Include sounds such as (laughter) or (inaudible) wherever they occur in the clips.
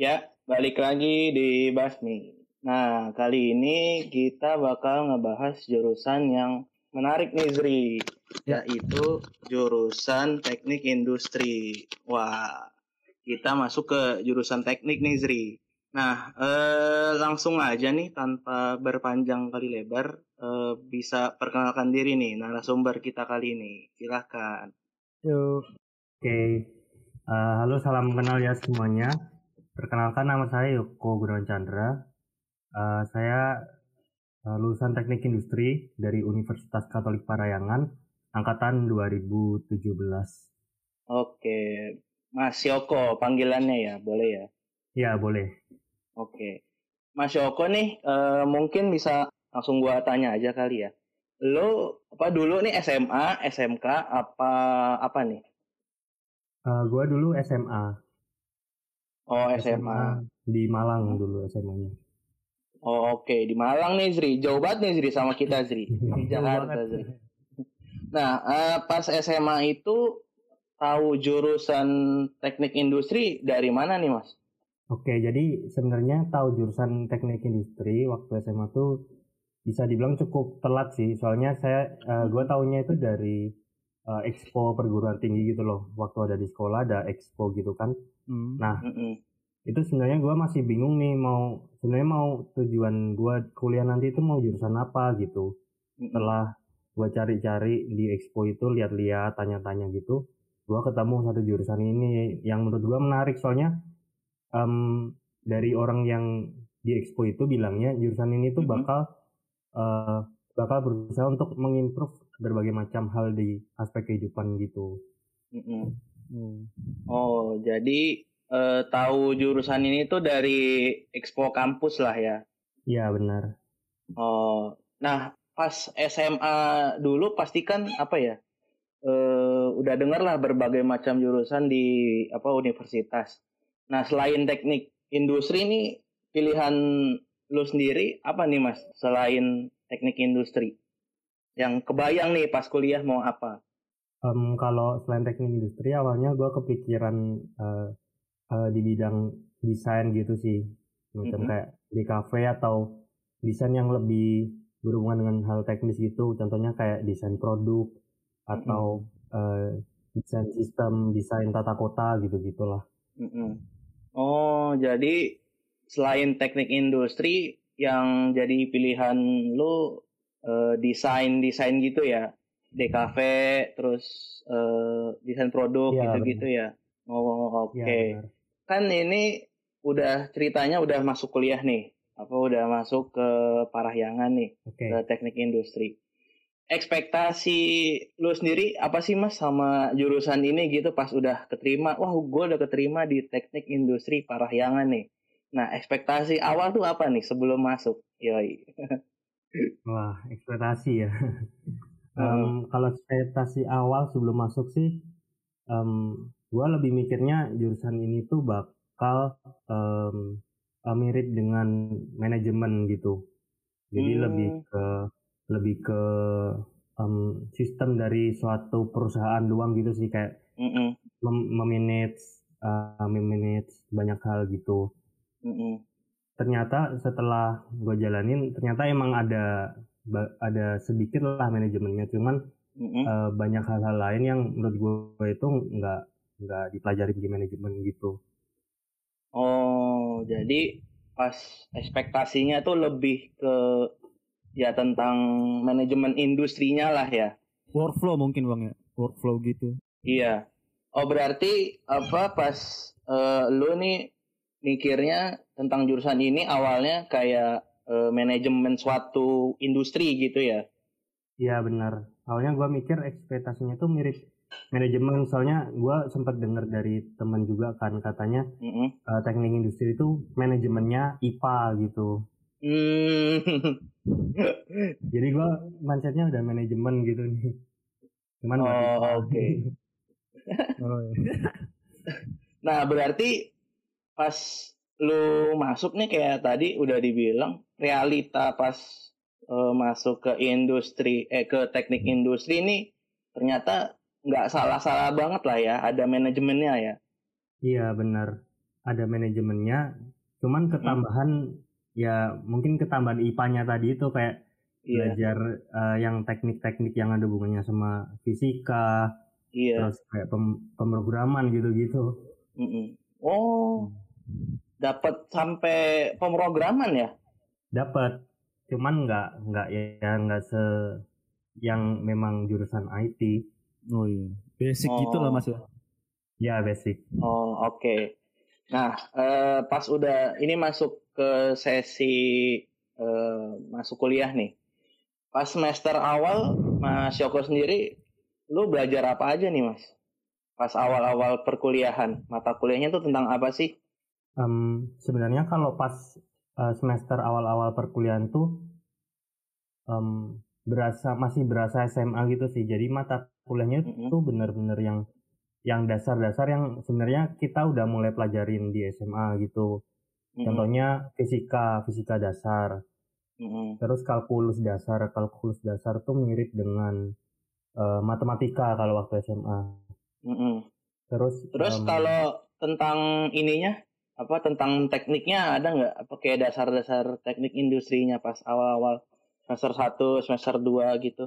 Ya, balik lagi di Basmi. Nah, kali ini kita bakal ngebahas jurusan yang menarik nih Zri, yaitu jurusan teknik industri. Wah, kita masuk ke jurusan teknik nih Zri. Nah, eh, langsung aja nih tanpa berpanjang kali lebar, eh, bisa perkenalkan diri nih narasumber kita kali ini. Silahkan. Yuk. Oke. Uh, halo, salam kenal ya semuanya. Perkenalkan nama saya Yoko Gunawan Chandra. Uh, saya uh, lulusan Teknik Industri dari Universitas Katolik Parayangan angkatan 2017. Oke, Mas Yoko panggilannya ya, boleh ya? Ya, boleh. Oke. Mas Yoko nih uh, mungkin bisa langsung gua tanya aja kali ya. Lo apa dulu nih SMA, SMK apa apa nih? Uh, gua dulu SMA. Oh SMA. Di Malang dulu SMA-nya. Oh oke okay. di Malang nih Zri, jauh banget nih Zri sama kita Zri (laughs) di Jakarta Zri. Nah uh, pas SMA itu tahu jurusan teknik industri dari mana nih Mas? Oke jadi sebenarnya tahu jurusan teknik industri waktu SMA tuh bisa dibilang cukup telat sih soalnya saya uh, gue tahunya itu dari uh, expo perguruan tinggi gitu loh waktu ada di sekolah ada expo gitu kan hmm. nah mm -mm. itu sebenarnya gue masih bingung nih mau sebenarnya mau tujuan gue kuliah nanti itu mau jurusan apa gitu mm -mm. setelah gue cari-cari di expo itu lihat-lihat tanya-tanya gitu gue ketemu satu jurusan ini yang menurut gue menarik soalnya um, dari orang yang di expo itu bilangnya jurusan ini tuh bakal uh, bakal berusaha untuk mengimprove berbagai macam hal di aspek kehidupan gitu. Mm -hmm. Hmm. Oh, jadi uh, tahu jurusan ini tuh dari Expo kampus lah ya? Iya benar. Oh, nah pas SMA dulu pastikan apa ya? Uh, udah dengar lah berbagai macam jurusan di apa universitas. Nah selain teknik industri ini pilihan lu sendiri apa nih mas selain teknik industri? yang kebayang nih pas kuliah mau apa? Um, kalau selain teknik industri awalnya gue kepikiran uh, uh, di bidang desain gitu sih macam mm -hmm. kayak di cafe atau desain yang lebih berhubungan dengan hal teknis gitu contohnya kayak desain produk atau mm -hmm. uh, desain sistem desain tata kota gitu gitulah mm -hmm. oh jadi selain teknik industri yang jadi pilihan lu uh, desain desain gitu ya DKV terus uh, desain produk ya, gitu-gitu ya. Oh oke. Okay. ya, kan ini udah ceritanya udah masuk kuliah nih. Apa udah masuk ke Parahyangan nih okay. ke teknik industri. Ekspektasi lu sendiri apa sih mas sama jurusan ini gitu pas udah keterima? Wah gue udah keterima di teknik industri Parahyangan nih. Nah ekspektasi awal tuh apa nih sebelum masuk? Yoi. (laughs) Wah, ekspektasi ya. (laughs) um, kalau ekspektasi awal sebelum masuk sih, um, gue lebih mikirnya jurusan ini tuh bakal um, mirip dengan manajemen gitu. Jadi hmm. lebih ke lebih ke um, sistem dari suatu perusahaan doang gitu sih kayak mm -mm. memanage uh, memanage banyak hal gitu. Mm -mm ternyata setelah gue jalanin ternyata emang ada ada sedikit lah manajemennya. Cuman mm-hmm. uh, banyak hal-hal lain yang menurut gue itu nggak nggak dipelajari di manajemen gitu. Oh jadi pas ekspektasinya tuh lebih ke ya tentang manajemen industrinya lah ya? Workflow mungkin bang ya? Workflow gitu. Iya. Oh berarti apa pas uh, lu nih mikirnya tentang jurusan ini awalnya kayak uh, manajemen suatu industri gitu ya? Iya benar. Awalnya gue mikir ekspektasinya tuh mirip manajemen soalnya gue sempat dengar dari teman juga kan katanya mm -hmm. uh, teknik industri itu manajemennya IPA gitu. Mm. (laughs) Jadi gue mindsetnya udah manajemen gitu nih. Cuman oh oke. Okay. (laughs) oh, iya. nah berarti pas lu masuk nih kayak tadi udah dibilang realita pas uh, masuk ke industri eh ke teknik industri ini ternyata nggak salah-salah banget lah ya ada manajemennya ya iya benar ada manajemennya, cuman ketambahan ya mungkin ketambahan IPA-nya tadi itu kayak Iya. belajar eh, yang teknik-teknik yang ada hubungannya sama fisika, Iya. terus kayak pem- pemrograman gitu-gitu. Mm-mm. Oh, dapat sampai pemrograman ya? Dapat, cuman nggak nggak ya nggak se yang memang jurusan IT. Oh iya. Basic Oh. gitu lah Mas ya. Ya basic. Oh, oke. Nah, eh, pas udah ini masuk ke sesi eh, masuk kuliah nih. Pas semester awal, Mas Yoko sendiri, lu belajar apa aja nih, Mas? Pas awal-awal perkuliahan, mata kuliahnya tuh tentang apa sih? Em, sebenarnya kalau pas eh, semester awal-awal perkuliahan tuh em, berasa masih berasa SMA gitu sih. Jadi mata kuliahnya Mm-mm. tuh bener-bener yang yang dasar-dasar yang sebenarnya kita udah mulai pelajarin di SMA gitu. Mm-mm. Contohnya fisika, fisika dasar. Mm-mm. Terus kalkulus dasar, kalkulus dasar tuh mirip dengan eh, matematika kalau waktu SMA. Mm-mm. Terus Terus em, kalau tentang ininya, apa tentang tekniknya ada nggak? Apa kayak dasar-dasar teknik industrinya pas awal-awal semester 1, semester 2 gitu?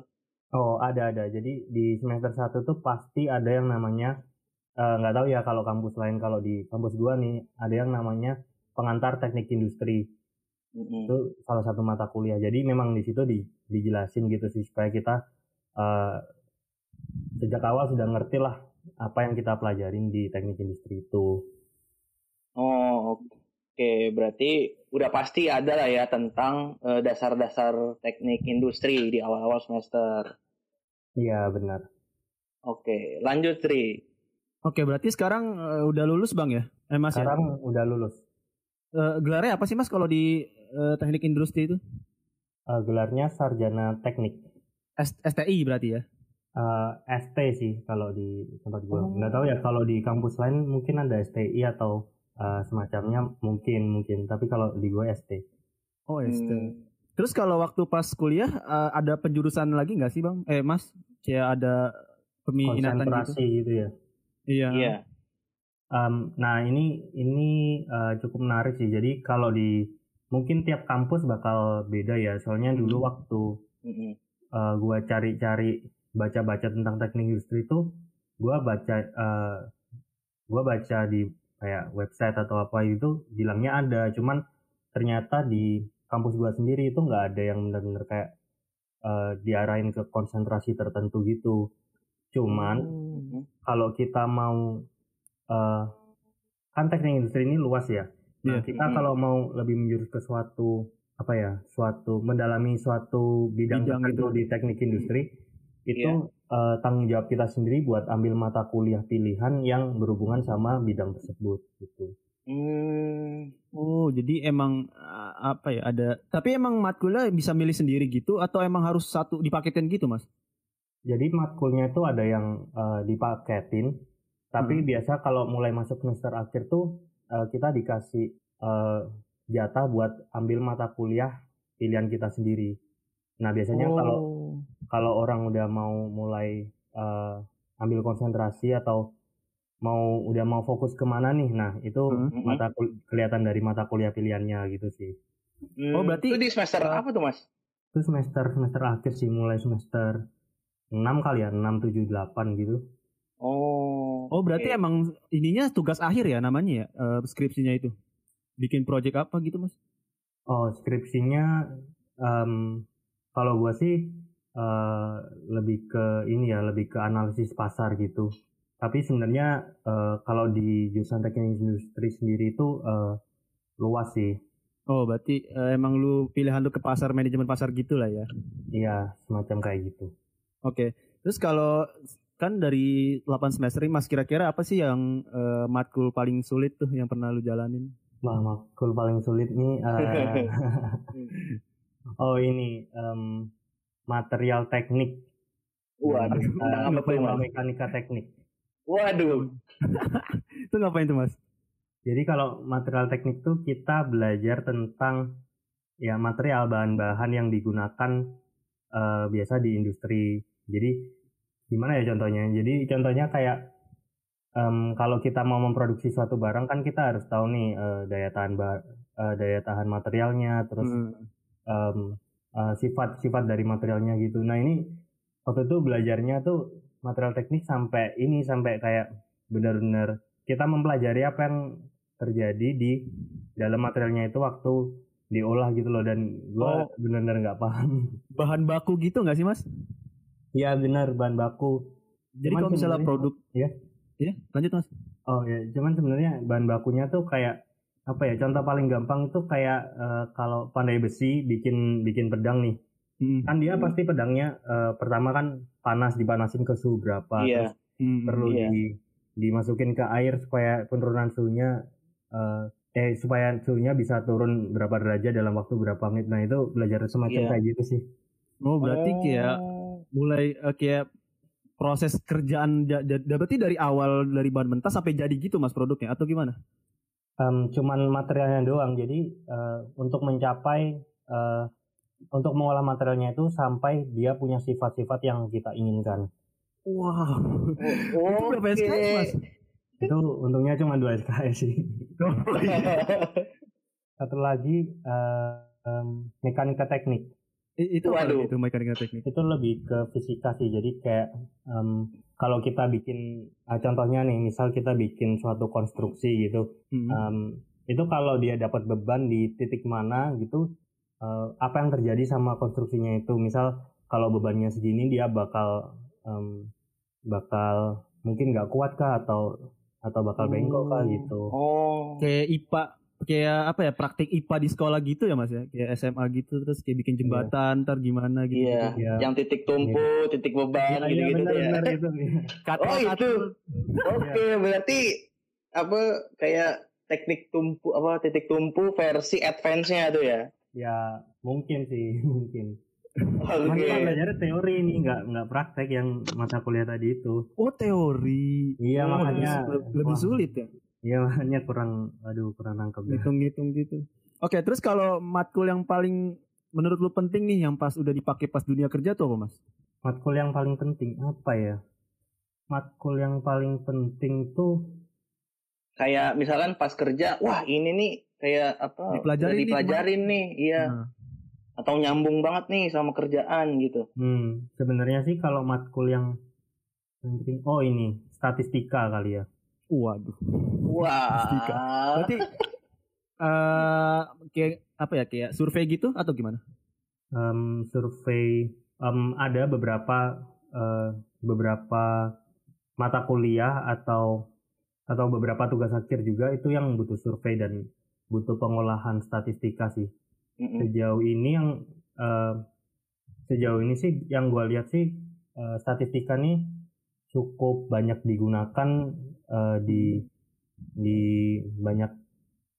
Oh ada ada. Jadi di semester 1 tuh pasti ada yang namanya eh, nggak tahu ya kalau kampus lain kalau di kampus gua nih ada yang namanya pengantar teknik industri Mm-mm. itu salah satu mata kuliah. Jadi memang di situ di, dijelasin gitu sih supaya kita eh, sejak awal sudah ngerti lah apa yang kita pelajarin di teknik industri itu. Oh, oke. Berarti udah pasti ada lah ya tentang eh, dasar-dasar teknik industri di awal-awal semester. Iya benar. Oke, lanjut Tri. Oke, berarti sekarang eh, udah lulus Bang ya? Eh Mas ya? Sekarang udah lulus. Eh, gelarnya apa sih Mas kalau di eh, teknik industri itu? Eh, gelarnya sarjana teknik. S- STI berarti ya? Eh, ST sih kalau di tempat gua. Oh. Nggak tahu ya kalau di kampus lain mungkin ada STI atau eh, semacamnya mungkin mungkin. Tapi kalau di gua ST. Oh ST. Hmm, Terus kalau waktu pas kuliah eh, ada penjurusan lagi nggak sih Bang? Eh Mas, kayak ada peminatan gitu? Konsentrasi gitu ya. Iya. Iya. Em, nah ini ini eh, cukup menarik sih. Jadi kalau di mungkin tiap kampus bakal beda ya. Soalnya dulu Hmm. waktu Mm-mm. eh, gua cari-cari baca-baca tentang teknik industri itu gua baca eh, gua baca di kayak website atau apa itu bilangnya ada cuman ternyata di kampus gua sendiri itu nggak ada yang benar-benar kayak eh, diarahin ke konsentrasi tertentu gitu cuman Mm-mm. kalau kita mau eh, kan teknik industri ini luas ya nah Iya. kita Mm-mm. kalau mau lebih menjurus ke suatu apa ya suatu mendalami suatu bidang, Bidang tertentu gitu. di teknik industri itu Iya. Eh, tanggung jawab kita sendiri buat ambil mata kuliah pilihan yang berhubungan sama bidang tersebut gitu Hmm, Oh, jadi emang eh, apa ya ada tapi emang matkulnya bisa milih sendiri gitu atau emang harus satu dipaketin gitu, Mas? jadi matkulnya itu ada yang eh, dipaketin tapi Hmm. biasa kalau mulai masuk semester akhir tuh eh, kita dikasih eh, jatah buat ambil mata kuliah pilihan kita sendiri nah biasanya Oh. kalau orang udah mau mulai eh, ambil konsentrasi atau mau udah mau fokus ke mana nih nah itu Hmm. mata kul- kelihatan dari mata kuliah pilihannya gitu sih hmm. Oh, berarti- itu di semester eh, apa tuh Mas? itu semester semester akhir sih mulai semester 6 kali ya 6 7 8 gitu Oh, Oh, berarti oke. emang ininya tugas akhir ya namanya ya, eh, skripsinya itu. Bikin project apa gitu, Mas? oh skripsinya em, kalau gua sih eh, lebih ke ini ya lebih ke analisis pasar gitu tapi sebenarnya eh, kalau di jurusan teknik industri sendiri itu eh, luas sih Oh, berarti eh, emang lu pilihan lu ke pasar manajemen pasar gitu lah ya. Iya, semacam kayak gitu. Oke. Terus kalau kan dari 8 semester ini Mas kira-kira apa sih yang eh, matkul paling sulit tuh yang pernah lu jalanin? Wah, makul paling sulit nih. eh, (laughs) (laughs) oh ini em, material teknik. Waduh, tentang eh, (laughs) apa mekanika teknik. Waduh. (laughs) Itu ngapain tuh, Mas? Jadi kalau material teknik tuh kita belajar tentang ya material bahan-bahan yang digunakan eh, biasa di industri. Jadi gimana ya contohnya? Jadi contohnya kayak em, kalau kita mau memproduksi suatu barang kan kita harus tahu nih eh, daya tahan eh, daya tahan materialnya, terus Hmm. em, eh, sifat-sifat dari materialnya gitu. Nah ini waktu itu belajarnya tuh material teknik sampai ini sampai kayak benar-benar kita mempelajari apa yang terjadi di dalam materialnya itu waktu diolah gitu loh dan gua Oh. benar-benar nggak paham. (laughs) Bahan baku gitu nggak sih mas? Iya benar bahan baku. Jadi Cuman kalau misalnya produk, Iya. Iya, lanjut mas. Oh ya, cuman sebenarnya bahan bakunya tuh kayak apa ya? Contoh paling gampang itu kayak eh, kalau pandai besi bikin bikin pedang nih. Hmm. Kan dia Hmm. pasti pedangnya eh, pertama kan panas dipanasin ke suhu berapa, Iya. terus Hmm. perlu iya. di dimasukin ke air supaya penurunan suhunya eh, eh supaya suhunya bisa turun berapa derajat dalam waktu berapa menit. Nah, itu belajar semacam Iya. kayak gitu sih. Oh berarti Oh. kayak mulai kayak proses kerjaan ja- ja- berarti dari awal dari bahan mentah sampai jadi gitu mas produknya atau gimana? Em, cuman materialnya doang. Jadi eh, untuk mencapai eh, untuk mengolah materialnya itu sampai dia punya sifat-sifat yang kita inginkan. Wow. Oh, (laughs) Itu berapa oke. SKS mas? Itu untungnya cuma dua SKS sih. (laughs) Satu lagi eh, em, mekanika teknik. Itu Waduh. itu mekanika teknik? Itu lebih ke fisika sih. Jadi kayak em, kalau kita bikin ah, contohnya nih, misal kita bikin suatu konstruksi gitu. Hmm. Em, itu kalau dia dapat beban di titik mana gitu, eh, apa yang terjadi sama konstruksinya itu? Misal kalau bebannya segini dia bakal em, bakal mungkin nggak kuat kah atau atau bakal bengkok kah Oh. gitu. Oh. kayak IPA kayak apa ya praktik IPA di sekolah gitu ya mas ya kayak SMA gitu terus kayak bikin jembatan ntar gimana gitu, Iya, Iya. yang titik tumpu, titik beban Iya, gitu-gitu benar, tuh ya. benar, gitu. (laughs) Oh, itu. Oke, berarti apa kayak teknik tumpu apa titik tumpu versi advance-nya tuh ya. Ya mungkin sih (laughs) mungkin. Cuman kita belajarnya teori nih nggak nggak praktek yang mata kuliah tadi itu. oh teori Iya Oh, makanya lebih, lebih sulit ya Iya makanya kurang aduh kurang nangkep ya. hitung-hitung gitu oke terus kalau matkul yang paling menurut lu penting nih yang pas udah dipakai pas dunia kerja tuh apa mas Matkul yang paling penting apa ya? Matkul yang paling penting tuh Kayak misalkan pas kerja, wah ini nih kayak apa? Dipelajarin udah nih dipelajarin nih, iya. Nah, Atau nyambung banget nih sama kerjaan gitu. hmm, sebenarnya sih kalau matkul yang penting oh ini statistika kali ya. waduh Wah. Statistika. berarti eh kayak apa ya kayak survei gitu atau gimana Em, survei em, ada beberapa eh, beberapa mata kuliah atau atau beberapa tugas akhir juga itu yang butuh survei dan butuh pengolahan statistika sih. Sejauh ini yang eh, sejauh ini sih yang gue lihat sih eh, statistika nih cukup banyak digunakan eh, di di banyak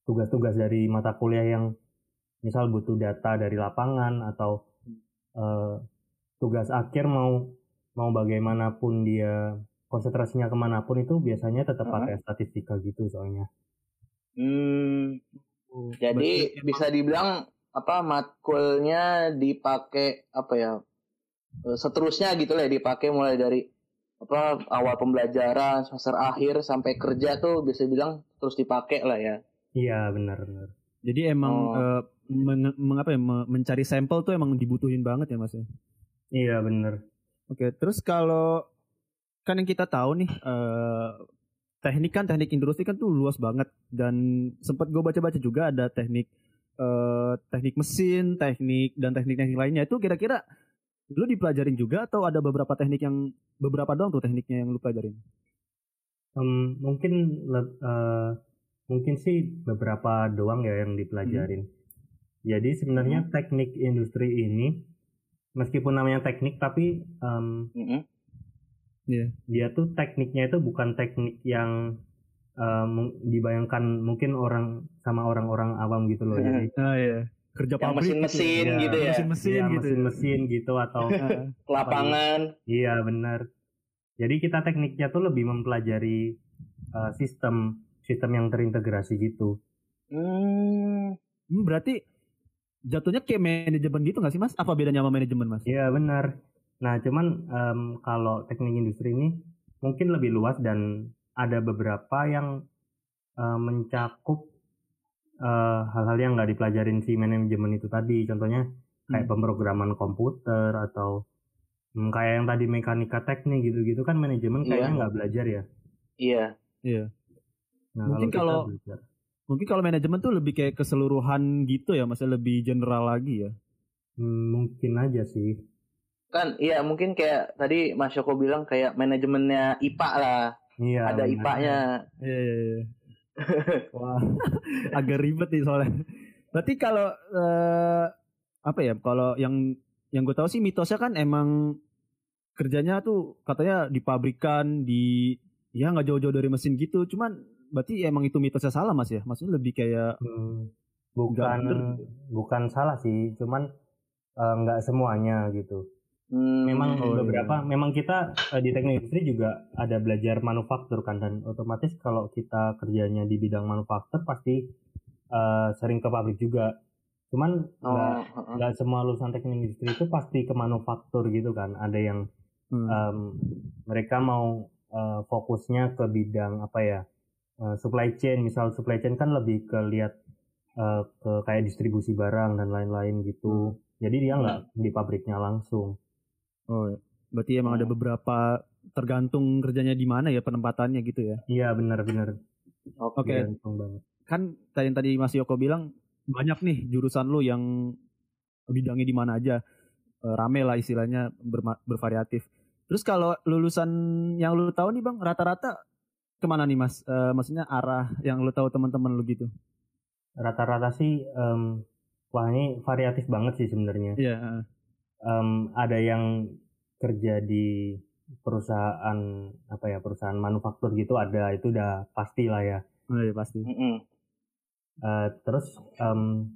tugas-tugas dari mata kuliah yang misal butuh data dari lapangan atau eh, tugas akhir mau mau bagaimanapun dia konsentrasinya ke mana pun itu biasanya tetap Aha. pakai statistika gitu soalnya. Hmm, jadi Berarti bisa dibilang apa matkulnya dipakai apa ya? eh, Seterusnya gitu lah ya, dipakai mulai dari apa awal pembelajaran semester akhir sampai kerja tuh bisa bilang terus dipakai lah ya. Iya benar benar. Jadi emang Oh. eh, meng- meng- apa ya, me- mencari sampel tuh emang dibutuhin banget ya mas ya. Iya benar. Oke, terus kalau kan yang kita tahu nih eh, teknik kan teknik industri kan tuh luas banget dan sempat gue baca-baca juga ada teknik eh, teknik mesin, teknik dan teknik-teknik lainnya itu kira-kira lu dipelajarin juga atau ada beberapa teknik yang beberapa doang tuh tekniknya yang lu pelajarin? Em, mungkin le- eh, mungkin sih beberapa doang ya yang dipelajarin. Jadi sebenarnya teknik industri ini meskipun namanya teknik tapi em, Mm-mm. dia tuh tekniknya itu bukan teknik yang mung- dibayangkan mungkin orang sama orang-orang awam gitu loh. Jadi Ah iya. Kerja Yang pabrik mesin-mesin gitu ya. gitu ya. Mesin-mesin ya, gitu. ya. mesin-mesin gitu atau (laughs) Lapangan. iya benar. Jadi kita tekniknya tuh lebih mempelajari eh, sistem sistem yang terintegrasi gitu. Hmm. hmm, berarti jatuhnya kayak manajemen gitu gak sih mas? Apa bedanya sama manajemen mas? Iya benar. Nah cuman em, kalau teknik industri ini mungkin lebih luas dan ada beberapa yang uh, mencakup uh, hal-hal yang nggak dipelajarin si manajemen itu tadi. Contohnya kayak hmm. pemrograman komputer atau hmm, kayak yang tadi mekanika teknik gitu-gitu kan manajemen iya. kayaknya nggak belajar ya. Iya. Iya. Nah, mungkin kalau, kalau mungkin kalau manajemen tuh lebih kayak keseluruhan gitu ya, masih lebih general lagi ya. Hmm, mungkin aja sih. Kan iya mungkin kayak tadi Mas Yoko bilang kayak manajemennya IPA lah. Iya. Ada IPA-nya. Iya, iya, iya. Wah, (laughs) agak ribet nih soalnya. Berarti kalau uh, apa ya? Kalau yang yang gue tahu sih mitosnya kan emang kerjanya tuh katanya di pabrikan di ya nggak jauh-jauh dari mesin gitu. Cuman berarti emang itu mitosnya salah mas ya? Maksudnya lebih kayak hmm, bukan bukan salah sih. Cuman eh, nggak uh, semuanya gitu. Hmm, memang oh, beberapa, iya. memang kita uh, di teknik industri juga ada belajar manufaktur kan dan otomatis kalau kita kerjanya di bidang manufaktur pasti uh, sering ke pabrik juga. Cuman oh, nggak oh, uh, semua lulusan teknik industri itu pasti ke manufaktur gitu kan. Ada yang hmm. um, mereka mau uh, fokusnya ke bidang apa ya uh, supply chain. Misal supply chain kan lebih ke lihat uh, ke kayak distribusi barang dan lain-lain gitu. Hmm. Jadi dia nggak hmm. di pabriknya langsung. Oh, berarti emang ada beberapa tergantung kerjanya di mana ya penempatannya gitu ya? Iya benar-benar. Oke. Okay. Kan tadi tadi Mas Yoko bilang banyak nih jurusan lu yang bidangnya di mana aja e, rame lah istilahnya bervariatif. Terus kalau lulusan yang lu tahu nih bang rata-rata ke mana nih mas? E, maksudnya arah yang lu tahu teman-teman lu gitu? Rata-rata sih, um, wah ini variatif banget sih sebenarnya. Iya. Yeah um, ada yang kerja di perusahaan apa ya perusahaan manufaktur gitu ada itu udah pasti lah ya. Oh, iya pasti. Mm -hmm. uh, terus um,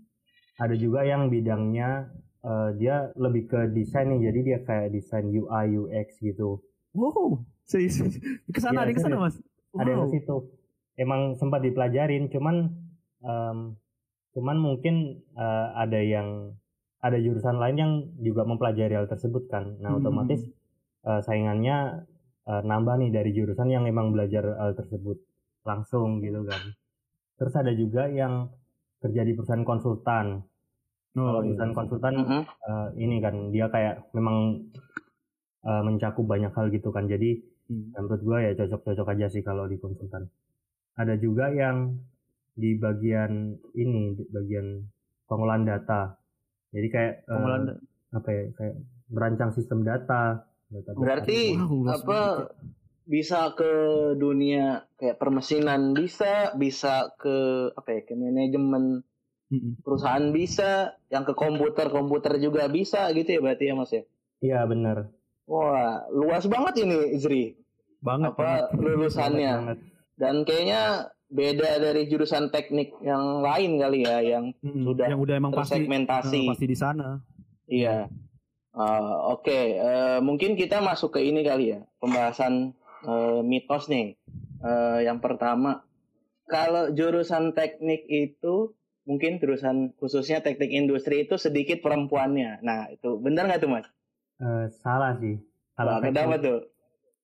ada juga yang bidangnya uh, dia lebih ke desain nih jadi dia kayak desain UI UX gitu. Wow, serius ke sana ya, ada ke sana mas. Wow. Ada yang situ. Emang sempat dipelajarin cuman um, cuman mungkin uh, ada yang ada jurusan lain yang juga mempelajari hal tersebut kan. Nah, hmm. otomatis uh, saingannya uh, nambah nih dari jurusan yang memang belajar hal tersebut langsung gitu kan. Terus ada juga yang kerja di perusahaan konsultan. Oh, Kalau iya. perusahaan konsultan uh-huh. uh, ini kan dia kayak memang uh, mencakup banyak hal gitu kan. Jadi hmm. menurut gue ya cocok-cocok aja sih kalau di konsultan. Ada juga yang di bagian ini, di bagian pengolahan data. Jadi kayak uh, apa ya kayak merancang sistem data. data Berarti data. apa bisa ke dunia kayak permesinan bisa, bisa ke apa ya ke manajemen perusahaan bisa, yang ke komputer komputer juga bisa gitu ya berarti ya mas ya? Iya benar. Wah luas banget ini Zri. Banget. Apa banget. lulusannya? banget. Dan kayaknya beda dari jurusan teknik yang lain kali ya yang hmm, sudah yang udah emang pasti segmentasi pasti di sana. Iya. Uh, Oke, okay. uh, eh, mungkin kita masuk ke ini kali ya pembahasan uh, mitos nih. Uh, yang pertama, kalau jurusan teknik itu mungkin jurusan khususnya teknik industri itu sedikit perempuannya. Nah itu benar nggak tuh mas? Uh, salah sih. Kalau teknik, tuh?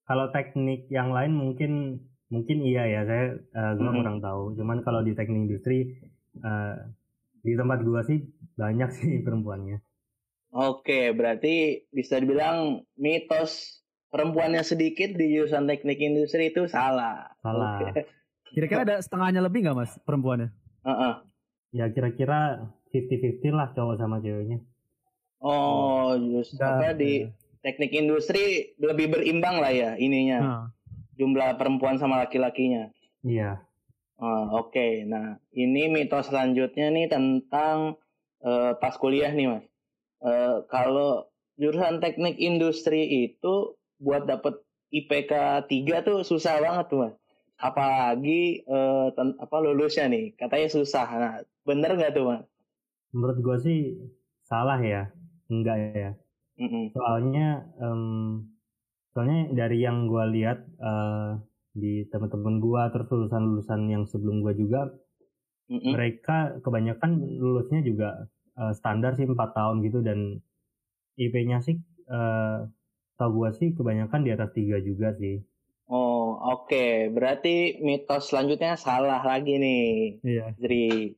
Kalau teknik yang lain mungkin mungkin iya ya saya uh, gua hmm. kurang tahu. Cuman kalau di teknik industri uh, di tempat gua sih banyak sih (laughs) perempuannya. Oke berarti bisa dibilang mitos perempuannya sedikit di jurusan teknik industri itu salah. Salah. Kira-kira ada setengahnya lebih nggak mas perempuannya? Uh -uh. ya kira-kira 50-50 lah cowok sama ceweknya. Oh justru apa di teknik industri lebih berimbang lah ya ininya. Uh jumlah perempuan sama laki-lakinya. Iya. Oh, Oke, okay. nah ini mitos selanjutnya nih tentang uh, pas kuliah nih mas. Uh, kalau jurusan teknik industri itu buat dapet IPK 3 tuh susah banget tuh mas. Apalagi uh, apa lulusnya nih, katanya susah. Nah, bener nggak tuh mas? Menurut gua sih salah ya, enggak ya. Mm -mm. Soalnya um, soalnya dari yang gue lihat uh, di teman-teman gue terus lulusan-lulusan yang sebelum gue juga mm-hmm. mereka kebanyakan lulusnya juga uh, standar sih empat tahun gitu dan IP-nya sih uh, tau gue sih kebanyakan di atas tiga juga sih oh oke. Berarti mitos selanjutnya salah lagi nih, Iya. Zri.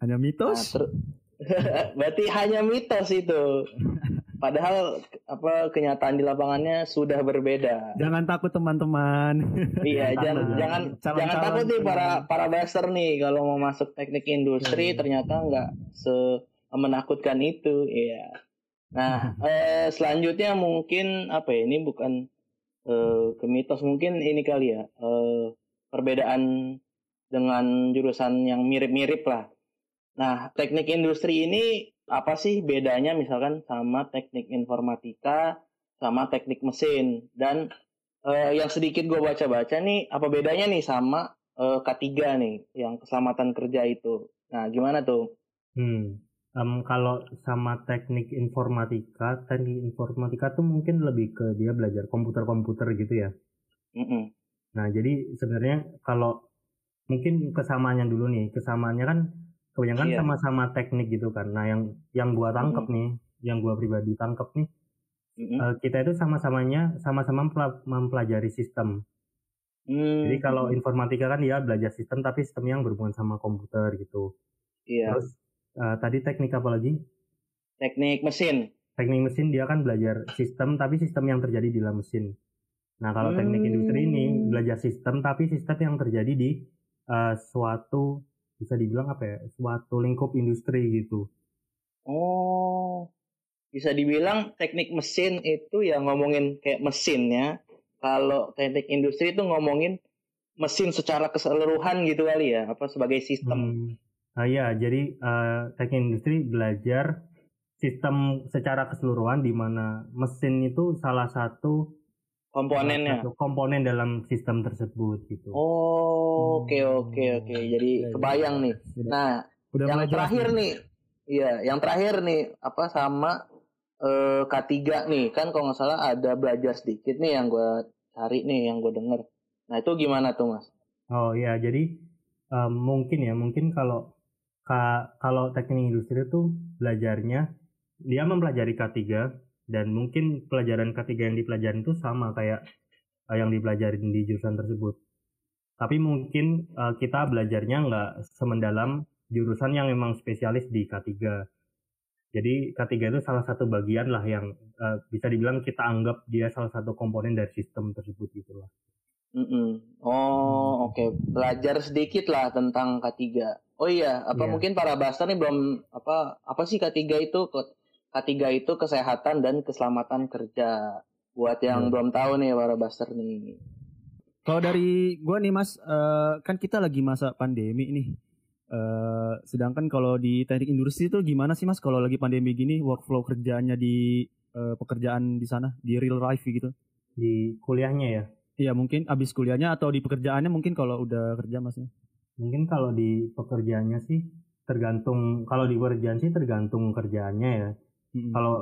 Hanya Nah, mitos. ter- (laughs) berarti hanya mitos itu. (laughs) Padahal apa kenyataan di lapangannya sudah berbeda. Jangan takut teman-teman. Iya, jangan jangan. Calon-calon jangan takut nih para para baster nih kalau mau masuk teknik industri Hmm. ternyata nggak se menakutkan itu, iya. Nah, eh, selanjutnya mungkin apa ya? Ini bukan eh, ke mitos mungkin ini kali ya. eh, perbedaan dengan jurusan yang mirip-mirip lah. Nah, teknik industri ini apa sih bedanya misalkan sama teknik informatika sama teknik mesin dan eh, yang sedikit gue baca-baca nih apa bedanya nih sama eh, K3 nih yang keselamatan kerja itu. Nah, gimana tuh? Hmm. Em, kalau sama teknik informatika, teknik informatika tuh mungkin lebih ke dia belajar komputer-komputer gitu ya. Mm-mm. Nah, jadi sebenarnya kalau mungkin kesamaannya dulu nih, kesamaannya kan kebanyakan Iya. sama-sama teknik gitu kan. Nah, yang yang gua tangkep nih, yang gua pribadi tangkep nih, Mm-mm. eh, kita itu sama-samanya sama-sama mempela- mempelajari sistem. Hmm, Jadi kalau informatika kan dia belajar sistem tapi sistem yang berhubungan sama komputer gitu. iya, Terus eh, tadi teknik apa lagi? teknik mesin. Teknik mesin dia kan belajar sistem tapi sistem yang terjadi di dalam mesin. Nah, kalau teknik Hmm. industri ini belajar sistem tapi sistem yang terjadi di eh, suatu bisa dibilang apa ya? Suatu lingkup industri gitu. Oh, bisa dibilang teknik mesin itu ya ngomongin kayak mesinnya. Kalau teknik industri itu ngomongin mesin secara keseluruhan gitu kali ya, apa sebagai sistem. Hmm. Ah, iya, jadi eh, teknik industri belajar sistem secara keseluruhan di mana mesin itu salah satu komponennya. satu komponen dalam sistem tersebut gitu. Oh, oke oke oke. Jadi Iya, iya. kebayang nih. Udah- Nah, Udah yang terakhir nih, iya, yang terakhir nih apa sama eh, K3 nih kan kalau nggak salah ada belajar sedikit nih yang gue cari nih yang gue denger. Nah itu gimana tuh mas? Oh ya, jadi em, mungkin ya, mungkin kalau ka- kalau teknik industri itu belajarnya dia mempelajari K3 dan mungkin pelajaran K3 yang dipelajarin itu sama kayak eh, yang dipelajarin di jurusan tersebut. Tapi mungkin eh, kita belajarnya nggak semendalam jurusan yang memang spesialis di K3. Jadi K3 itu salah satu bagian lah yang eh, bisa dibilang kita anggap dia salah satu komponen dari sistem tersebut gitu lah. Mm-mm. Oh oke belajar sedikit lah tentang K3. Oh iya apa Iya. mungkin para baster nih belum apa apa sih K3 itu? Ke- K3 itu kesehatan dan keselamatan kerja. Buat yang Hmm. belum tahu nih para baster nih. Kalau dari gua nih Mas, eh, kan kita lagi masa pandemi nih. Eh, sedangkan kalau di teknik industri itu gimana sih Mas kalau lagi pandemi gini workflow kerjaannya di eh, pekerjaan di sana di real life gitu? Di kuliahnya ya. Iya mungkin abis kuliahnya atau di pekerjaannya mungkin kalau udah kerja Mas. Mungkin kalau di pekerjaannya sih tergantung kalau di pekerjaan sih tergantung kerjaannya ya. Mm-mm. Kalau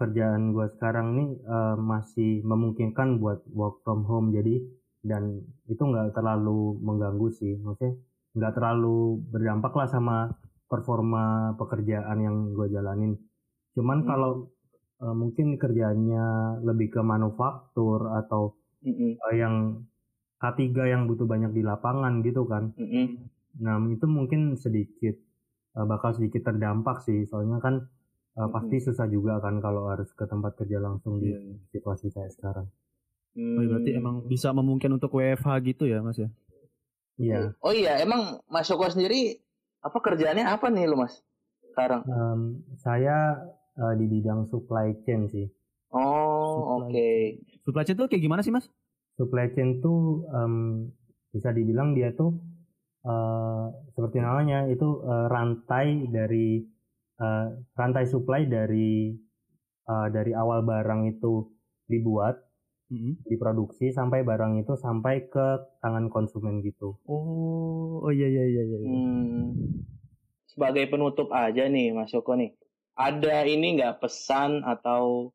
kerjaan gua sekarang nih eh, masih memungkinkan buat work from home jadi dan itu nggak terlalu mengganggu sih. Maksudnya nggak terlalu berdampak lah sama performa pekerjaan yang gue jalanin. Cuman Hmm. kalau eh, mungkin kerjaannya lebih ke manufaktur atau Mm-mm. eh, yang K3 yang butuh banyak di lapangan gitu kan. Mm-mm. Nah, itu mungkin sedikit bakal sedikit terdampak sih, soalnya kan eh, pasti susah juga kan kalau harus ke tempat kerja langsung di Iya, iya. situasi kayak sekarang. Oh, berarti Hmm. emang bisa memungkinkan untuk WFH gitu ya Mas ya? Iya. Oh iya, emang Mas Joko sendiri apa kerjaannya apa nih lu Mas sekarang? Em, saya eh, di bidang supply chain sih. Oh, oke. Supply Supply chain tuh kayak gimana sih Mas? Supply chain tuh em, bisa dibilang dia tuh eh, seperti namanya itu eh, rantai dari eh, rantai supply dari eh, dari awal barang itu dibuat Mm-mm. diproduksi sampai barang itu sampai ke tangan konsumen gitu. Oh, oh iya iya iya iya. Hmm. Sebagai penutup aja nih Mas Joko nih. Ada ini nggak pesan atau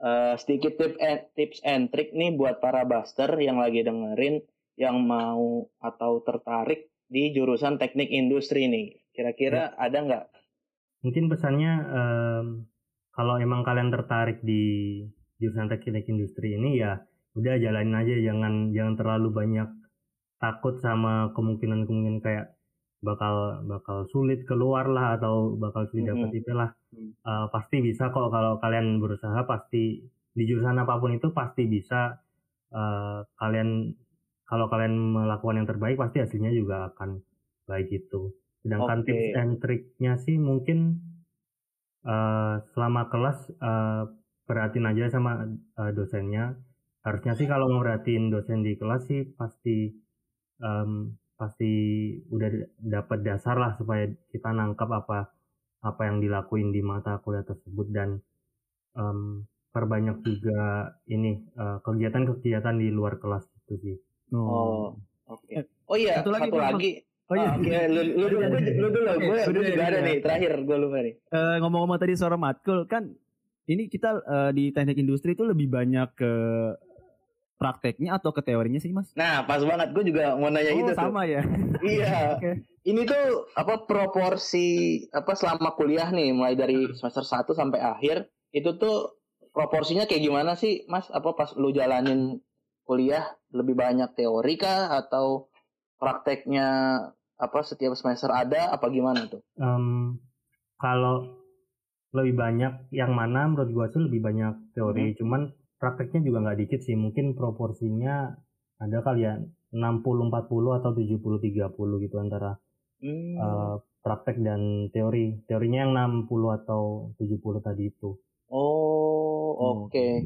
eh, sedikit tip and, tips and trick nih buat para buster yang lagi dengerin yang mau atau tertarik di jurusan teknik industri nih. Kira-kira ada nggak? Mungkin pesannya em, kalau emang kalian tertarik di jurusan teknik industri ini ya udah jalanin aja jangan jangan terlalu banyak takut sama kemungkinan-kemungkinan kayak bakal bakal sulit keluar lah atau bakal sulit dapat Mhm. IP lah Hmm. Uh, pasti bisa kok kalau kalian berusaha pasti di jurusan apa pun itu pasti bisa uh, kalian kalau kalian melakukan yang terbaik pasti hasilnya juga akan baik itu sedangkan Oke. tips and triknya sih mungkin uh, selama kelas uh, perhatiin aja sama uh, dosennya harusnya sih kalau merhatiin dosen di kelas sih pasti em, pasti udah dapat dasar lah supaya kita nangkap apa apa yang dilakuin di mata kuliah tersebut dan em, perbanyak juga ini eh, kegiatan-kegiatan di luar kelas itu sih. Oh, oke. Oh iya, Satu lagi, satu lagi. Oh iya. Oke, lu, lu, dulu, lu, lu dulu, gue, gue juga ada nih. Terakhir, gue lupa nih. Eh, ngomong-ngomong tadi soal matkul kan ini kita eh, di teknik industri itu lebih banyak ke prakteknya atau ke teorinya sih mas? Nah, pas banget. Gue juga mau nanya oh itu tuh. sama ya. (laughs) Iya. Oke. Ini tuh apa proporsi apa selama kuliah nih, mulai dari Hmm. semester 1 sampai akhir, itu tuh proporsinya kayak gimana sih, Mas? Apa pas lu jalanin kuliah lebih banyak teori kah atau prakteknya apa setiap semester ada apa gimana tuh? Em, kalau lebih banyak yang mana menurut gua sih lebih banyak teori, cuman prakteknya juga nggak dikit sih. Mungkin proporsinya ada kali ya 60 40 atau 70 30 gitu antara Hmm. eh, praktek dan teori. Teorinya yang 60 atau 70 tadi itu. Oh, oke.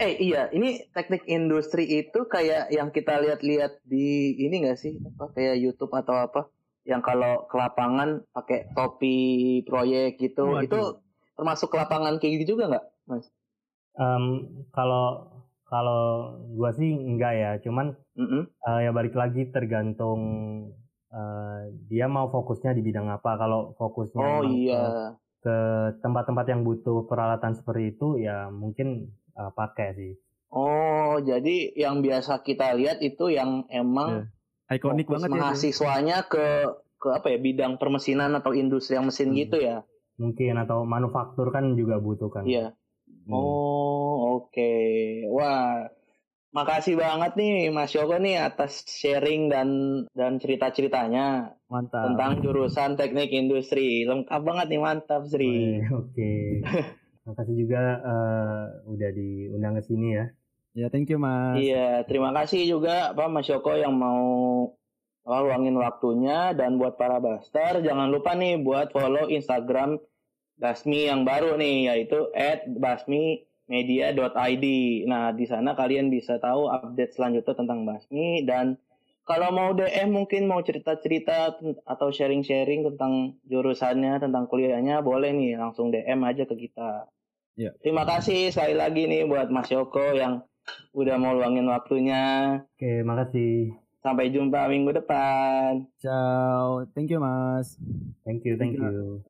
Eh iya, ini teknik industri itu kayak yang kita lihat-lihat di ini nggak sih? Apa kayak YouTube atau apa? Yang kalau ke lapangan pakai topi proyek gitu, Waduh. itu termasuk ke lapangan kayak gitu juga nggak, Mas? Em, kalau kalau gua sih enggak ya, cuman Mm-mm. eh, ya balik lagi tergantung eh, dia mau fokusnya di bidang apa. Kalau fokusnya Oh iya. ke tempat-tempat yang butuh peralatan seperti itu ya mungkin eh, pakai sih. Oh, jadi yang biasa kita lihat itu yang emang Ikonik fokus banget ya. mahasiswanya ke ke apa ya bidang permesinan atau industri yang mesin Hmm. gitu ya? Mungkin atau manufaktur kan juga butuh kan. Iya. Hmm. Oh, oke. Wah, makasih banget nih Mas Yoko nih atas sharing dan dan cerita-ceritanya Mantap. tentang jurusan teknik industri. Lengkap banget nih, mantap Sri. Oke. Oke. (laughs) Makasih juga eh, udah diundang ke sini ya. Ya thank you mas. Iya, terima kasih juga Pak Mas Yoko yang mau luangin waktunya dan buat para Baster jangan lupa nih buat follow Instagram Basmi yang baru nih yaitu @basmimedia.id. Nah, di sana kalian bisa tahu update selanjutnya tentang Basmi dan kalau mau DM mungkin mau cerita-cerita atau sharing-sharing tentang jurusannya, tentang kuliahnya boleh nih langsung DM aja ke kita. Ya. Terima kasih sekali lagi nih buat Mas Yoko yang udah mau luangin waktunya. Oke, makasih. Sampai jumpa minggu depan. Ciao. Thank you mas. Thank you, thank Thank you.